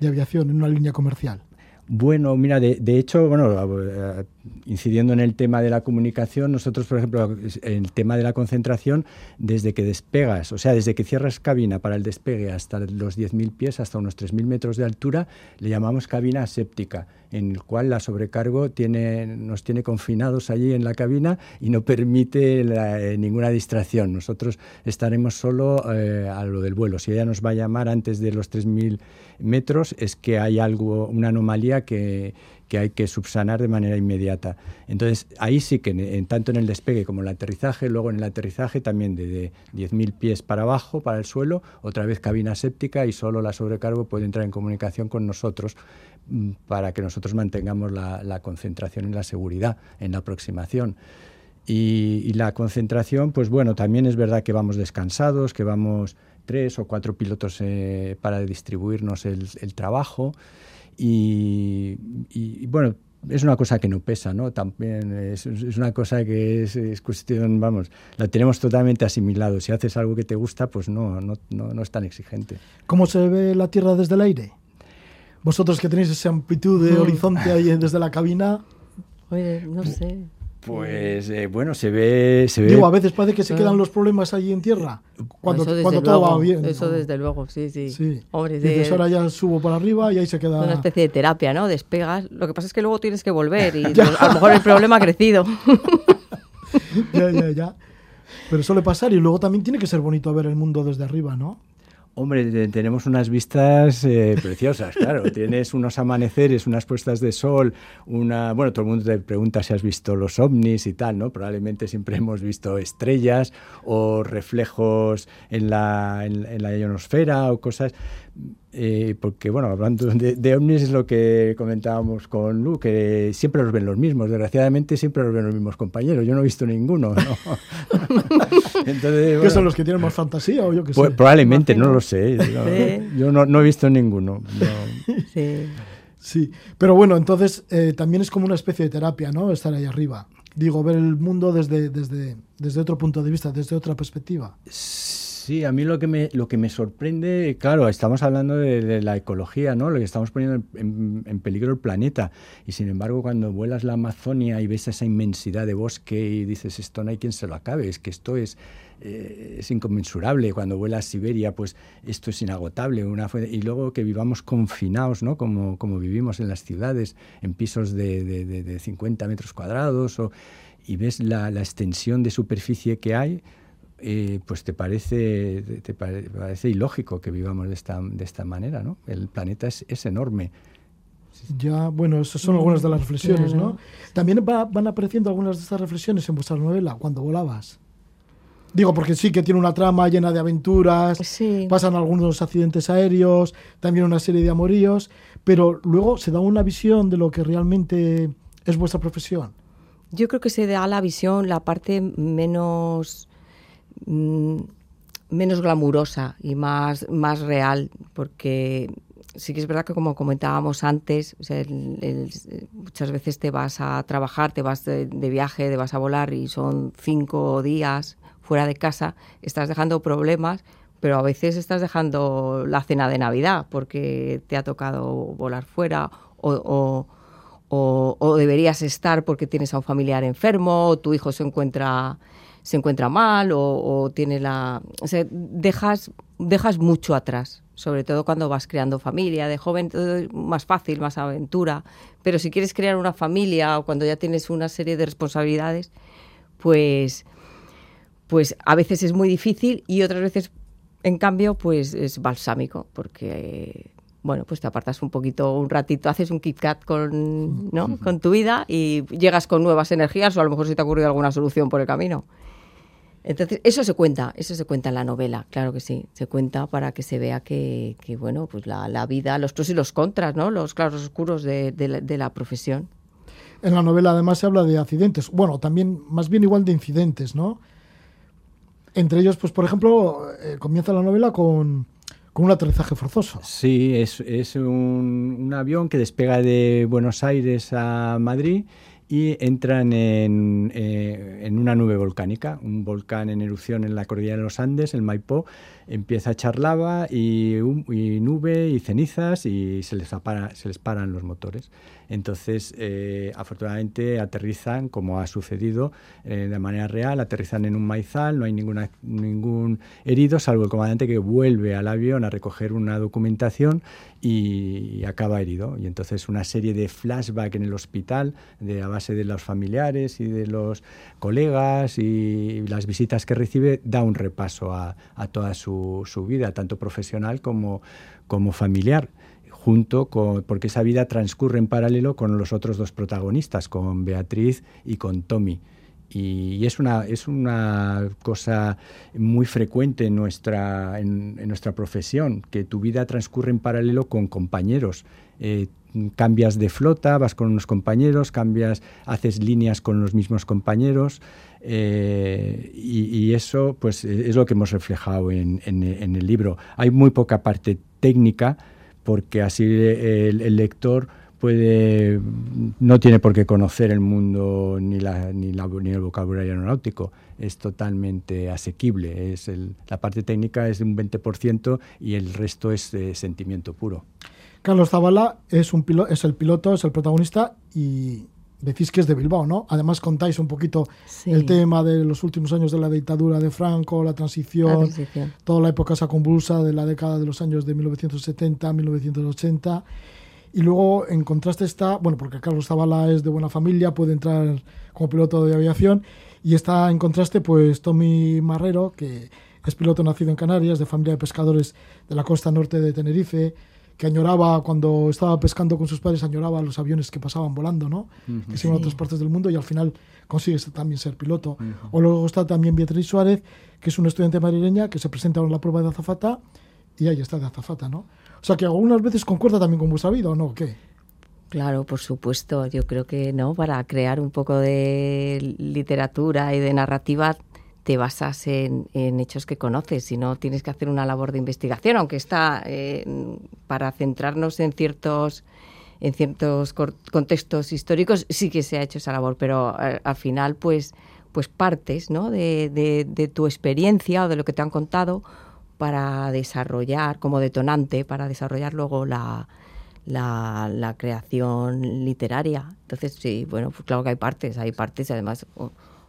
de aviación en una línea comercial. Bueno, mira, de, hecho, bueno, incidiendo en el tema de la comunicación, nosotros, por ejemplo, el tema de la concentración, desde que despegas, o sea, desde que cierras cabina para el despegue hasta los 10.000 pies, hasta unos 3.000 metros de altura, le llamamos cabina aséptica, en el cual la sobrecargo tiene, nos tiene confinados allí en la cabina y no permite eh, ninguna distracción. Nosotros estaremos solo eh, a lo del vuelo. Si ella nos va a llamar antes de los 3.000 metros, es que hay algo, una anomalía que que hay que subsanar de manera inmediata. Entonces, ahí sí que, en, tanto en el despegue como en el aterrizaje, luego en el aterrizaje también de, 10.000 pies para abajo, para el suelo, otra vez cabina séptica y solo la sobrecargo puede entrar en comunicación con nosotros mm, para que nosotros mantengamos la, concentración y la seguridad en la aproximación. Y, la concentración, pues bueno, también es verdad que vamos descansados, que vamos tres o cuatro pilotos eh, para distribuirnos el trabajo. Y, bueno, es una cosa que no pesa, ¿no? También es, una cosa que es, cuestión, vamos, la tenemos totalmente asimilado. Si haces algo que te gusta, pues no, no, no, es tan exigente. ¿Cómo se ve la Tierra desde el aire? Vosotros que tenéis esa amplitud de horizonte ahí desde la cabina. Oye, no sé. Pues eh, bueno, se ve, se ve. Digo, a veces parece que se quedan los problemas allí en tierra. Cuando, cuando todo va bien. Eso desde luego, sí, sí. sí. Hombre, de... ahora ya subo por arriba y ahí se queda. Una especie de terapia, ¿no? Despegas. Lo que pasa es que luego tienes que volver y a lo mejor el problema ha crecido. ya, ya, ya. Pero suele pasar y luego también tiene que ser bonito ver el mundo desde arriba, ¿no? Hombre, tenemos unas vistas eh, preciosas, claro. Tienes unos amaneceres, unas puestas de sol, una... Bueno, todo el mundo te pregunta si has visto los ovnis y tal, ¿no? Probablemente siempre hemos visto estrellas o reflejos en la, en la ionosfera o cosas... Eh, porque, bueno, hablando de, ovnis es lo que comentábamos con Lu, que siempre los ven los mismos. Desgraciadamente siempre los ven los mismos compañeros. Yo no he visto ninguno. ¿no? Entonces, ¿Qué son los que tienen más fantasía o yo qué pues, sé? Probablemente, no lo sé. Yo, no, he visto ninguno. Sí. sí. Pero bueno, entonces eh, también es como una especie de terapia, ¿no? Estar ahí arriba. Digo, ver el mundo desde, desde, desde otro punto de vista, desde otra perspectiva. Sí Sí, a mí lo que me, lo que me sorprende, claro, estamos hablando de, la ecología, ¿no? Lo que estamos poniendo en, peligro el planeta. Y sin embargo, cuando vuelas la Amazonia y ves esa inmensidad de bosque y dices, esto no hay quien se lo acabe, es que esto es, eh, es inconmensurable. Cuando vuelas Siberia, pues esto es inagotable. Una, y luego que vivamos confinados, ¿no? Como, como vivimos en las ciudades, en pisos de, de, de 50 metros cuadrados, o, y ves la, la extensión de superficie que hay eh, pues te parece, te parece ilógico que vivamos de esta, de esta manera, ¿no? El planeta es, es enorme. Ya, bueno, esas son algunas de las reflexiones, ¿no? También van apareciendo algunas de estas reflexiones en vuestra novela, cuando volabas. Digo, porque sí que tiene una trama llena de aventuras, pasan algunos accidentes aéreos, también una serie de amoríos, pero luego se da una visión de lo que realmente es vuestra profesión. Yo creo que se da la visión, la parte menos Mm, menos glamurosa y más, más real, porque sí que es verdad que como comentábamos antes, muchas veces te vas a trabajar, te vas de, viaje, te vas a volar y son cinco días fuera de casa, estás dejando problemas, pero a veces estás dejando la cena de Navidad porque te ha tocado volar fuera o, o deberías estar porque tienes a un familiar enfermo o tu hijo se encuentra se encuentra mal o, tiene la... O sea, dejas, dejas mucho atrás, sobre todo cuando vas creando familia. De joven todo es más fácil, más aventura, pero si quieres crear una familia o cuando ya tienes una serie de responsabilidades, pues, pues a veces es muy difícil y otras veces, en cambio, pues es balsámico, porque... bueno, pues te apartas un poquito, un ratito, haces un Kit Kat con, ¿no? con tu vida y llegas con nuevas energías o a lo mejor se te ha ocurrido alguna solución por el camino. Entonces, eso se cuenta, eso se cuenta en la novela, claro que sí, se cuenta para que se vea que, bueno, pues la, vida, los pros y los contras, ¿no? Los claros oscuros de, la, profesión. En la novela además se habla de accidentes, bueno, también más bien igual de incidentes, ¿no? Entre ellos, pues por ejemplo, eh, comienza la novela con, un aterrizaje forzoso. Sí, es, un, un, avión que despega de Buenos Aires a Madrid y entran en, eh, en, una nube volcánica, un volcán en erupción en la cordillera de los Andes, el Maipó, empieza a echar lava y, y nube y cenizas y se les, se les paran los motores. Entonces, eh, afortunadamente aterrizan, como ha sucedido eh, de manera real, aterrizan en un maizal, no hay ninguna, ningún herido, salvo el comandante que vuelve al avión a recoger una documentación y, acaba herido. Y entonces una serie de flashbacks en el hospital, de a base de los familiares y de los colegas y las visitas que recibe, da un repaso a, toda su, su, vida, tanto profesional como, como familiar junto con, porque esa vida transcurre en paralelo con los otros dos protagonistas, con Beatriz y con Tommy. Y, es, una, es una cosa muy frecuente en nuestra, en, nuestra profesión, que tu vida transcurre en paralelo con compañeros. Eh, cambias de flota, vas con unos compañeros, cambias, haces líneas con los mismos compañeros. Eh, y, eso pues, es lo que hemos reflejado en, en el libro. Hay muy poca parte técnica, porque así el, lector puede no tiene por qué conocer el mundo ni, la, ni, la, ni el vocabulario aeronáutico, es totalmente asequible. Es la parte técnica es de un 20% y el resto es sentimiento puro. Carlos Zavala es, un es el piloto, es el protagonista y decís que es de Bilbao, ¿no? Además contáis un poquito el tema de los últimos años de la dictadura de Franco, la transición, toda la época esa convulsa de la década de los años de 1970, 1980. Y luego en contraste está, bueno, porque Carlos Zavala es de buena familia, puede entrar como piloto de aviación, y está en contraste pues Tommy Marrero, que es piloto nacido en Canarias, de familia de pescadores de la costa norte de Tenerife, que añoraba cuando estaba pescando con sus padres, añoraba los aviones que pasaban volando, ¿no? que se iban a otras partes del mundo y al final consigue también ser piloto. O luego está también Beatriz Suárez, que es una estudiante madrileña que se presenta en la prueba de azafata y ahí está de azafata, ¿no? O sea que algunas veces concuerda también con vuestra vida, ¿o no? ¿Qué? Claro, por supuesto. Yo creo que no, para crear un poco de literatura y de narrativa te basas en, hechos que conoces, y no tienes que hacer una labor de investigación, aunque está eh, para centrarnos en ciertos en ciertos contextos históricos sí que se ha hecho esa labor, pero eh, al final pues pues partes ¿no? de, tu experiencia o de lo que te han contado para desarrollar como detonante, para desarrollar luego la, la, la creación literaria. Entonces, sí, bueno, pues claro que hay partes, hay partes, además,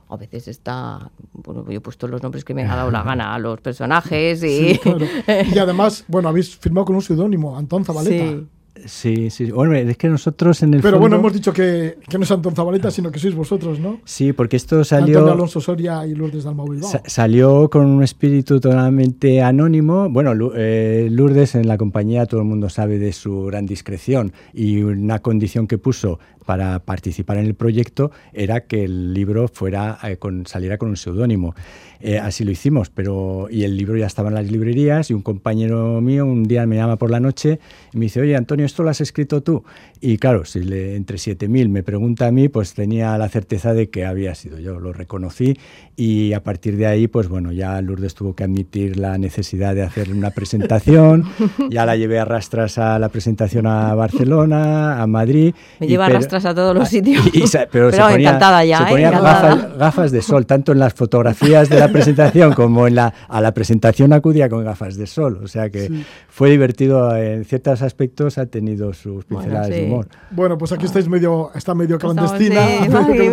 a veces está, bueno, yo he puesto los nombres que me ha dado la gana a los personajes y... Y además, bueno, habéis firmado con un seudónimo, Antón Zabaleta. Sí, sí. Bueno, es que nosotros en el Pero bueno, hemos dicho que, que, no es Antón Zabaleta, sino que sois vosotros, ¿no? Sí, porque esto salió... Antonio Alonso Soria y Lourdes Dalma Bilbao. salió con un espíritu totalmente anónimo. Bueno, eh, Lourdes en la compañía todo el mundo sabe de su gran discreción y una condición que puso para participar en el proyecto era que el libro fuera eh, con, saliera con un seudónimo. Eh, así lo hicimos, pero y el libro ya estaba en las librerías y un compañero mío un día me llama por la noche y me dice, oye Antonio, ¿esto lo has escrito tú? Y claro, si le, entre 7.000 me pregunta a mí, pues tenía la certeza de que había sido yo, lo reconocí y a partir de ahí, pues bueno, ya Lourdes tuvo que admitir la necesidad de hacer una presentación, ya la llevé a rastras a la presentación a Barcelona, a Madrid. Me lleva a rastras a todos los ah, sitios. pero, se ponía, encantada ya. Se ponía ¿eh? gafas, de sol, tanto en las fotografías de la presentación como en la, a la presentación acudía con gafas de sol. O sea que fue divertido en ciertos aspectos, ha tenido sus pinceladas de humor. Bueno, pues aquí estáis medio, está medio clandestina.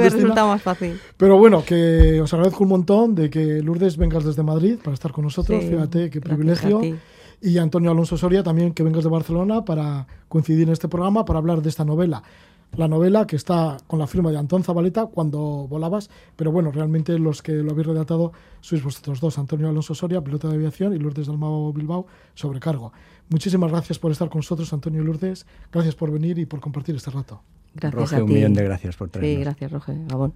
resulta más fácil. Pero bueno, que os agradezco un montón de que Lourdes vengas desde Madrid para estar con nosotros. Fíjate qué privilegio y Antonio Alonso Soria también que vengas de Barcelona para coincidir en este programa para hablar de esta novela la novela que está con la firma de Antón Zabaleta cuando volabas, pero bueno, realmente los que lo habéis redactado sois vosotros dos, Antonio Alonso Soria, piloto de aviación, y Lourdes Dalmao Bilbao, sobrecargo. Muchísimas gracias por estar con nosotros, Antonio y Lourdes. Gracias por venir y por compartir este rato. Gracias a ti. un millón de gracias por traernos. Sí, gracias, Roge. Gabón.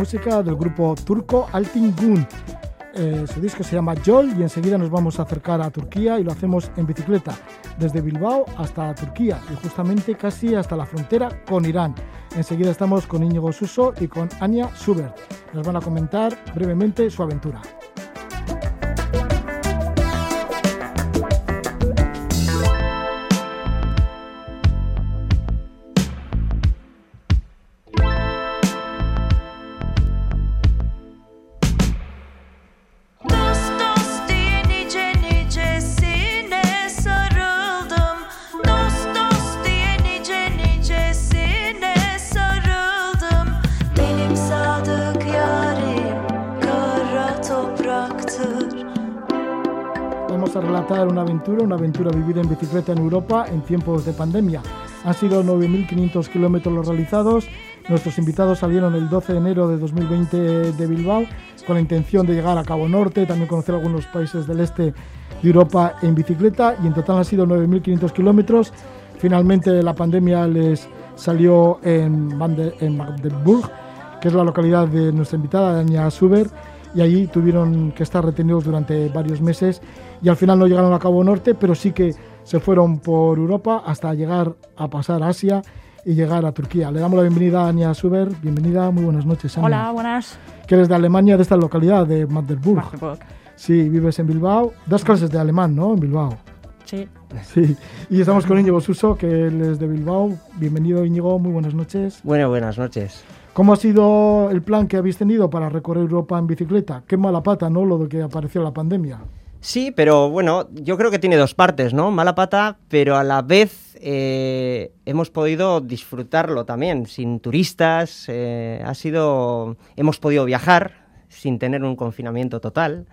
Música del grupo turco Altin Gun. Eh, su disco se llama Jol y enseguida nos vamos a acercar a Turquía y lo hacemos en bicicleta, desde Bilbao hasta Turquía y justamente casi hasta la frontera con Irán. Enseguida estamos con Íñigo Suso y con Anya Schubert. Nos van a comentar brevemente su aventura. Una aventura, vivida en bicicleta en Europa en tiempos de pandemia. Han sido 9.500 kilómetros los realizados. Nuestros invitados salieron el 12 de enero de 2020 de Bilbao con la intención de llegar a Cabo Norte, también conocer algunos países del este de Europa en bicicleta y en total han sido 9.500 kilómetros. Finalmente la pandemia les salió en Magdeburg, que es la localidad de nuestra invitada, Dania Suber, y allí tuvieron que estar retenidos durante varios meses y al final no llegaron a Cabo Norte, pero sí que se fueron por Europa hasta llegar a pasar a Asia y llegar a Turquía. Le damos la bienvenida a Ania Suber. Bienvenida, muy buenas noches. Ania. Hola, buenas. Que eres de Alemania, de esta localidad, de Magdeburg. Magdeburg. Sí, vives en Bilbao. Das clases de alemán, ¿no? En Bilbao. Sí. Sí. Y estamos con Íñigo Suso, que él es de Bilbao. Bienvenido, Íñigo. Muy buenas noches. Bueno, buenas noches. ¿Cómo ha sido el plan que habéis tenido para recorrer Europa en bicicleta? Qué mala pata, ¿no? Lo de que apareció la pandemia. Sí, pero bueno, yo creo que tiene dos partes, ¿no? Mala pata, pero a la vez eh, hemos podido disfrutarlo también, sin turistas, eh, ha sido, hemos podido viajar sin tener un confinamiento total.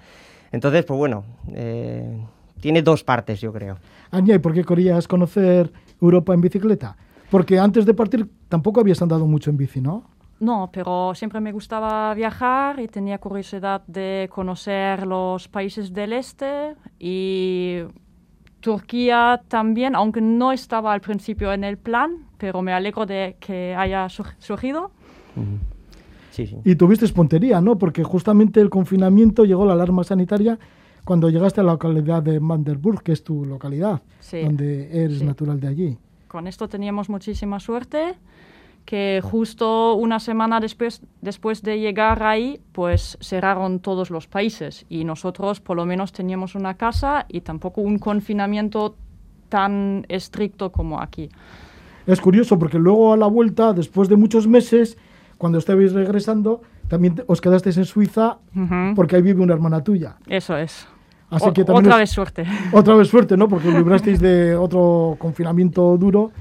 Entonces, pues bueno, eh, tiene dos partes, yo creo. Anya, ¿y por qué querías conocer Europa en bicicleta? Porque antes de partir tampoco habías andado mucho en bici, ¿no? No, pero siempre me gustaba viajar y tenía curiosidad de conocer los países del este y Turquía también, aunque no estaba al principio en el plan, pero me alegro de que haya sur- surgido. Sí, sí. Y tuviste puntería, ¿no? Porque justamente el confinamiento llegó la alarma sanitaria cuando llegaste a la localidad de Manderburg, que es tu localidad, Sí. donde eres Sí. natural de allí. Con esto teníamos muchísima suerte, que justo una semana después, después de llegar ahí, pues cerraron todos los países y nosotros por lo menos teníamos una casa y tampoco un confinamiento tan estricto como aquí. Es curioso porque luego a la vuelta, después de muchos meses, cuando estabais regresando, también os quedasteis en Suiza Ujú. porque ahí vive una hermana tuya. Eso es. Así O- que también otra vez suerte. Otra vez suerte, ¿no? Porque librasteis de otro confinamiento duro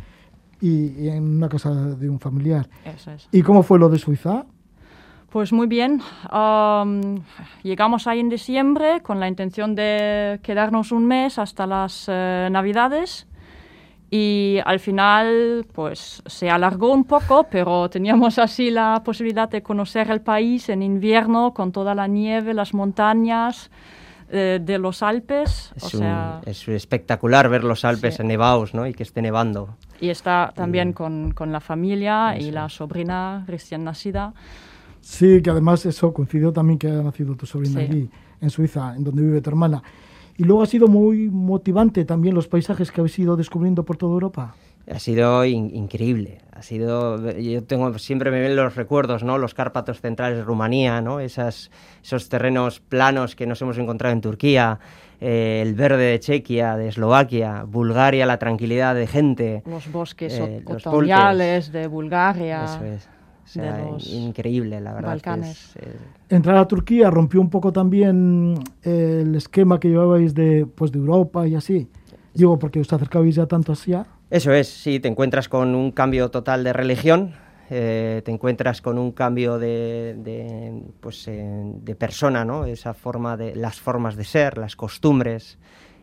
y, y en una casa de un familiar. Eso es. ¿Y cómo fue lo de Suiza? Pues muy bien. Am, llegamos ahí en diciembre con la intención de quedarnos un mes hasta las eh, Navidades. Y al final, pues se alargó un poco, pero teníamos así la posibilidad de conocer el país en invierno con toda la nieve, las montañas eh, de los Alpes. Es, o un- sea, es espectacular ver los Alpes Sí. nevados, ¿no? Y que esté nevando. Y está también con, con la familia y Eso la es. sobrina recién nacida. Sí, que además eso coincidió también que ha nacido tu sobrina Sí. allí, en Suiza, en donde vive tu hermana. Y luego ha sido muy motivante también los paisajes que habéis ido descubriendo por toda Europa. Ha sido in- increíble. Ha sido, yo tengo siempre me ven los recuerdos, ¿no? Los Cárpatos centrales de Rumanía, ¿no? Esas, esos terrenos planos que nos hemos encontrado en Turquía, eh, el verde de Chequia, de Eslovaquia, Bulgaria, la tranquilidad de gente. Los bosques Eh, otoñales de Bulgaria. Eso es. O de sea, los increíble, la verdad. que Balcanes. es- es- Entrar a Turquía rompió un poco también eh, el esquema que llevabais de, pues, de Europa y así. Digo, porque os acercabais ya tanto así. Eso es, sí, te encuentras con un cambio total de religión, eh, te encuentras con un cambio de, de, pues, eh, de persona, ¿no? Esa forma de, las formas de ser, las costumbres.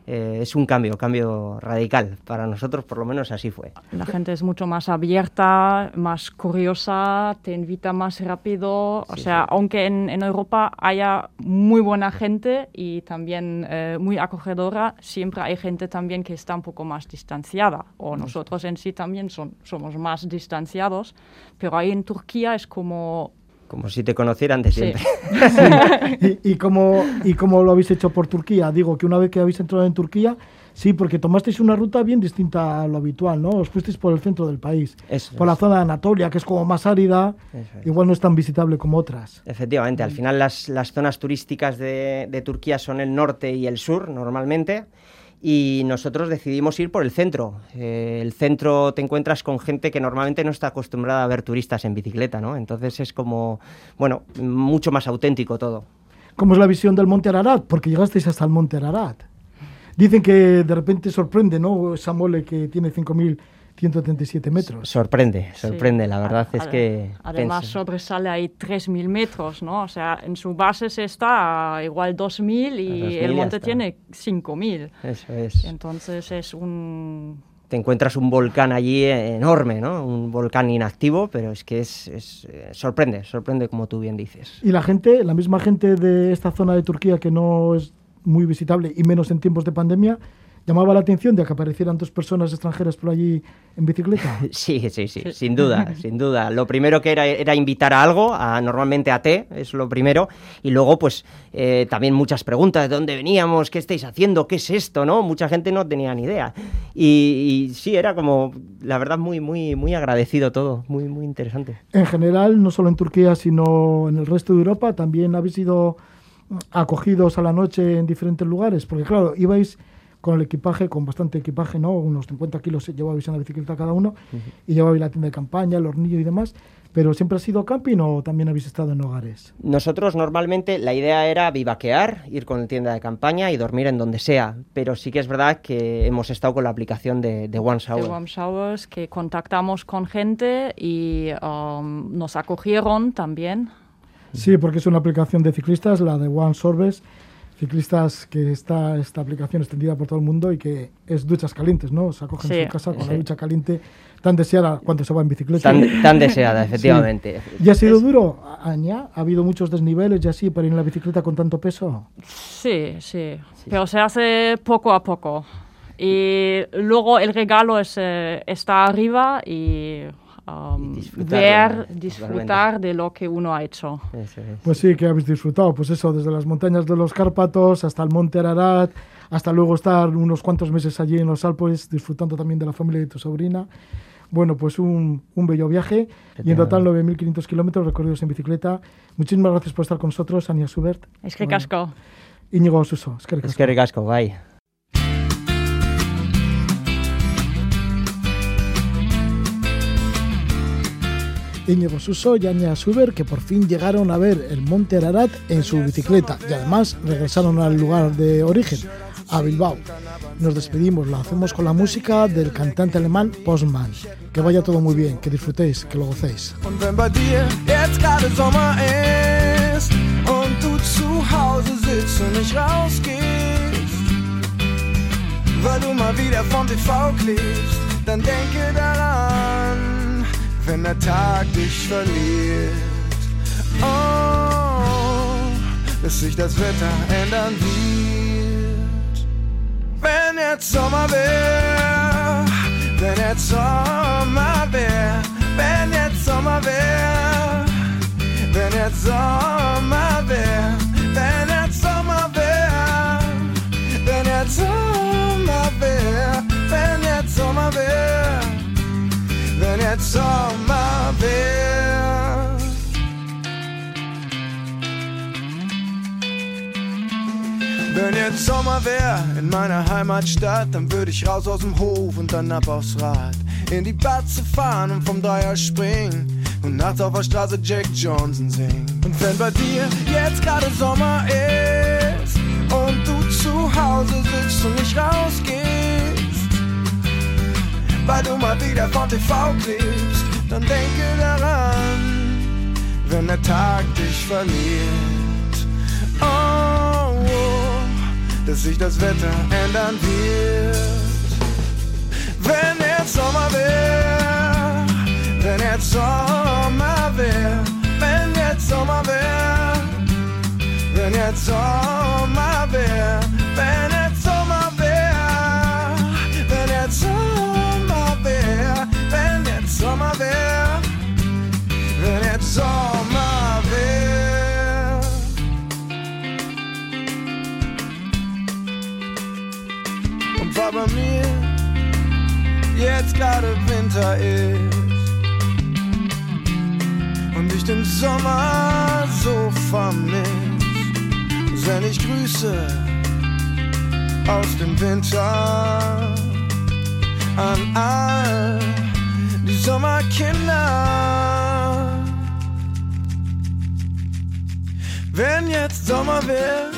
Eh, es un cambio, cambio radical. Para nosotros, por lo menos, así fue. La gente es mucho más abierta, más curiosa, te invita más rápido. O sea, sí. aunque en, en Europa haya muy buena gente y también eh, muy acogedora, siempre hay gente también que está un poco más distanciada. O nosotros en sí también son, somos más distanciados. Pero ahí en Turquía es como Como si te conocieran de Sí. siempre. ¿Y, y cómo, ¿Y cómo lo habéis hecho por Turquía? Digo que una vez que habéis entrado en Turquía, sí, porque tomasteis una ruta bien distinta a lo habitual, ¿no? Os fuisteis por el centro del país, Eso por la zona de Anatolia, que es como más árida, es. igual no es tan visitable como otras. Efectivamente, al final las, las zonas turísticas de, de Turquía son el norte y el sur normalmente y nosotros decidimos ir por el centro. Eh, el centro te encuentras con gente que normalmente no está acostumbrada a ver turistas en bicicleta, ¿no? Entonces es como, bueno, mucho más auténtico todo. ¿Cómo es la visión del Monte Ararat? Porque llegasteis hasta el Monte Ararat. Dicen que de repente sorprende, ¿no? Esa mole que tiene 5.137 metros. Sorprende, Sí. sorprende, la verdad es Ade- que... Además, pensé- sobresale ahí 3.000 metros, ¿no? O sea, en su base se está a igual 2.000 y 2.000 el monte tiene 5.000. Eso es. Entonces es un... te encuentras un volcán allí enorme, ¿no? Un volcán inactivo, pero es que es, es, eh, sorprende, sorprende como tú bien dices. Y la gente, la misma gente de esta zona de Turquía que no es muy visitable y menos en tiempos de pandemia, llamaba la atención de que aparecieran dos personas extranjeras por allí en bicicleta. Sí, sí, sí, sin duda, sin duda. Lo primero que era era invitar a algo, a, normalmente a té, es lo primero, y luego pues eh, también muchas preguntas, ¿de dónde veníamos? ¿Qué estáis haciendo? ¿Qué es esto? ¿No? Mucha gente no tenía ni idea. Y, y sí, era como, la verdad, muy, muy, muy agradecido todo, muy, muy interesante. En general, no solo en Turquía, sino en el resto de Europa, también habéis sido acogidos a la noche en diferentes lugares, porque claro, ibais con el equipaje, con bastante equipaje, ¿no? Unos 50 kilos llevabais en la bicicleta cada uno, y llevabais la tienda de campaña, el hornillo y demás, pero ¿siempre ha sido camping o también habéis estado en hogares? Nosotros normalmente la idea era vivaquear, ir con tienda de campaña y dormir en donde sea, pero sí que es verdad que hemos estado con la aplicación de, de One de Shower. Warm Showers que contactamos con gente y um, nos acogieron también. Sí, porque es una aplicación de ciclistas, la de One Sorbes, ciclistas que está esta aplicación extendida por todo el mundo y que es duchas calientes, ¿no? Se acogen en Sí, su casa con la sí. ducha caliente tan deseada cuando se va en bicicleta. Tan, tan deseada, efectivamente. ¿Y ha sido duro, Aña? ¿Ha habido muchos desniveles y así para ir en la bicicleta con tanto peso? Sí, sí, pero se hace poco a poco. Y luego el regalo es, eh, está arriba y um, disfrutar ver, disfrutar de lo que uno ha hecho. Eso es. Pues sí, que habéis disfrutado. Pues eso, desde las montañas de los Cárpatos hasta el monte Ararat, hasta luego estar unos cuantos meses allí en los Alpes, disfrutando también de la familia de tu sobrina. Bueno, pues un, un bello viaje y en total 9.500 kilómetros recorridos en bicicleta. Muchísimas gracias por estar con nosotros, Ania Schubert. Es que Bueno, casco. Íñigo Suso. Es que Es que ricasco, bye. Íñigo Suso y Anya Suber que por fin llegaron a ver el Monte Ararat en su bicicleta y además regresaron al lugar de origen, a Bilbao. Nos despedimos, lo hacemos con la música del cantante alemán Postman. Que vaya todo muy bien, que disfrutéis, que lo gocéis. Wenn der Tag dich verliert. Oh, bis sich das Wetter ändern wird. Wenn jetzt Sommer wär, wenn jetzt Sommer wär, wenn jetzt Sommer wär, wenn jetzt Sommer wär, wenn jetzt Sommer wär, wenn jetzt Sommer wär, wenn jetzt Sommer wär, Sommer wär. Wenn jetzt Sommer wär in meiner Heimatstadt, dann würde ich raus aus dem Hof und dann ab aufs Rad. In die Batze fahren und vom Dreier springen und nachts auf der Straße Jack Johnson singen. Und wenn bei dir jetzt gerade Sommer ist und du zu Hause sitzt und nicht rausgehst, weil du mal wieder vom TV klebst, dann denke daran, wenn der Tag dich verliert. Oh, oh, dass sich das Wetter ändern wird. Wenn jetzt Sommer wär, wenn jetzt Sommer wär, wenn jetzt Sommer wär, wenn jetzt Sommer wär, wenn jetzt Winter an all die Sommerkinder. Wenn jetzt Sommer wird,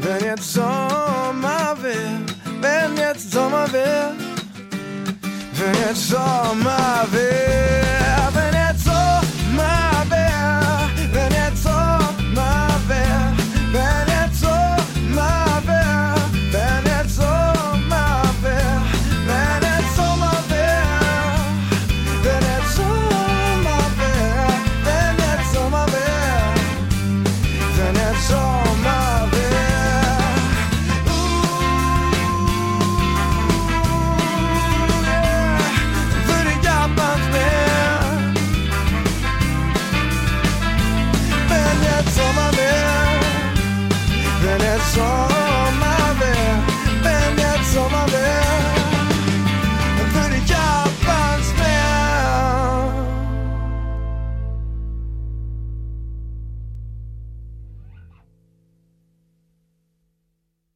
wenn jetzt Sommer wird, wenn jetzt Sommer wird, wenn jetzt Sommer wird.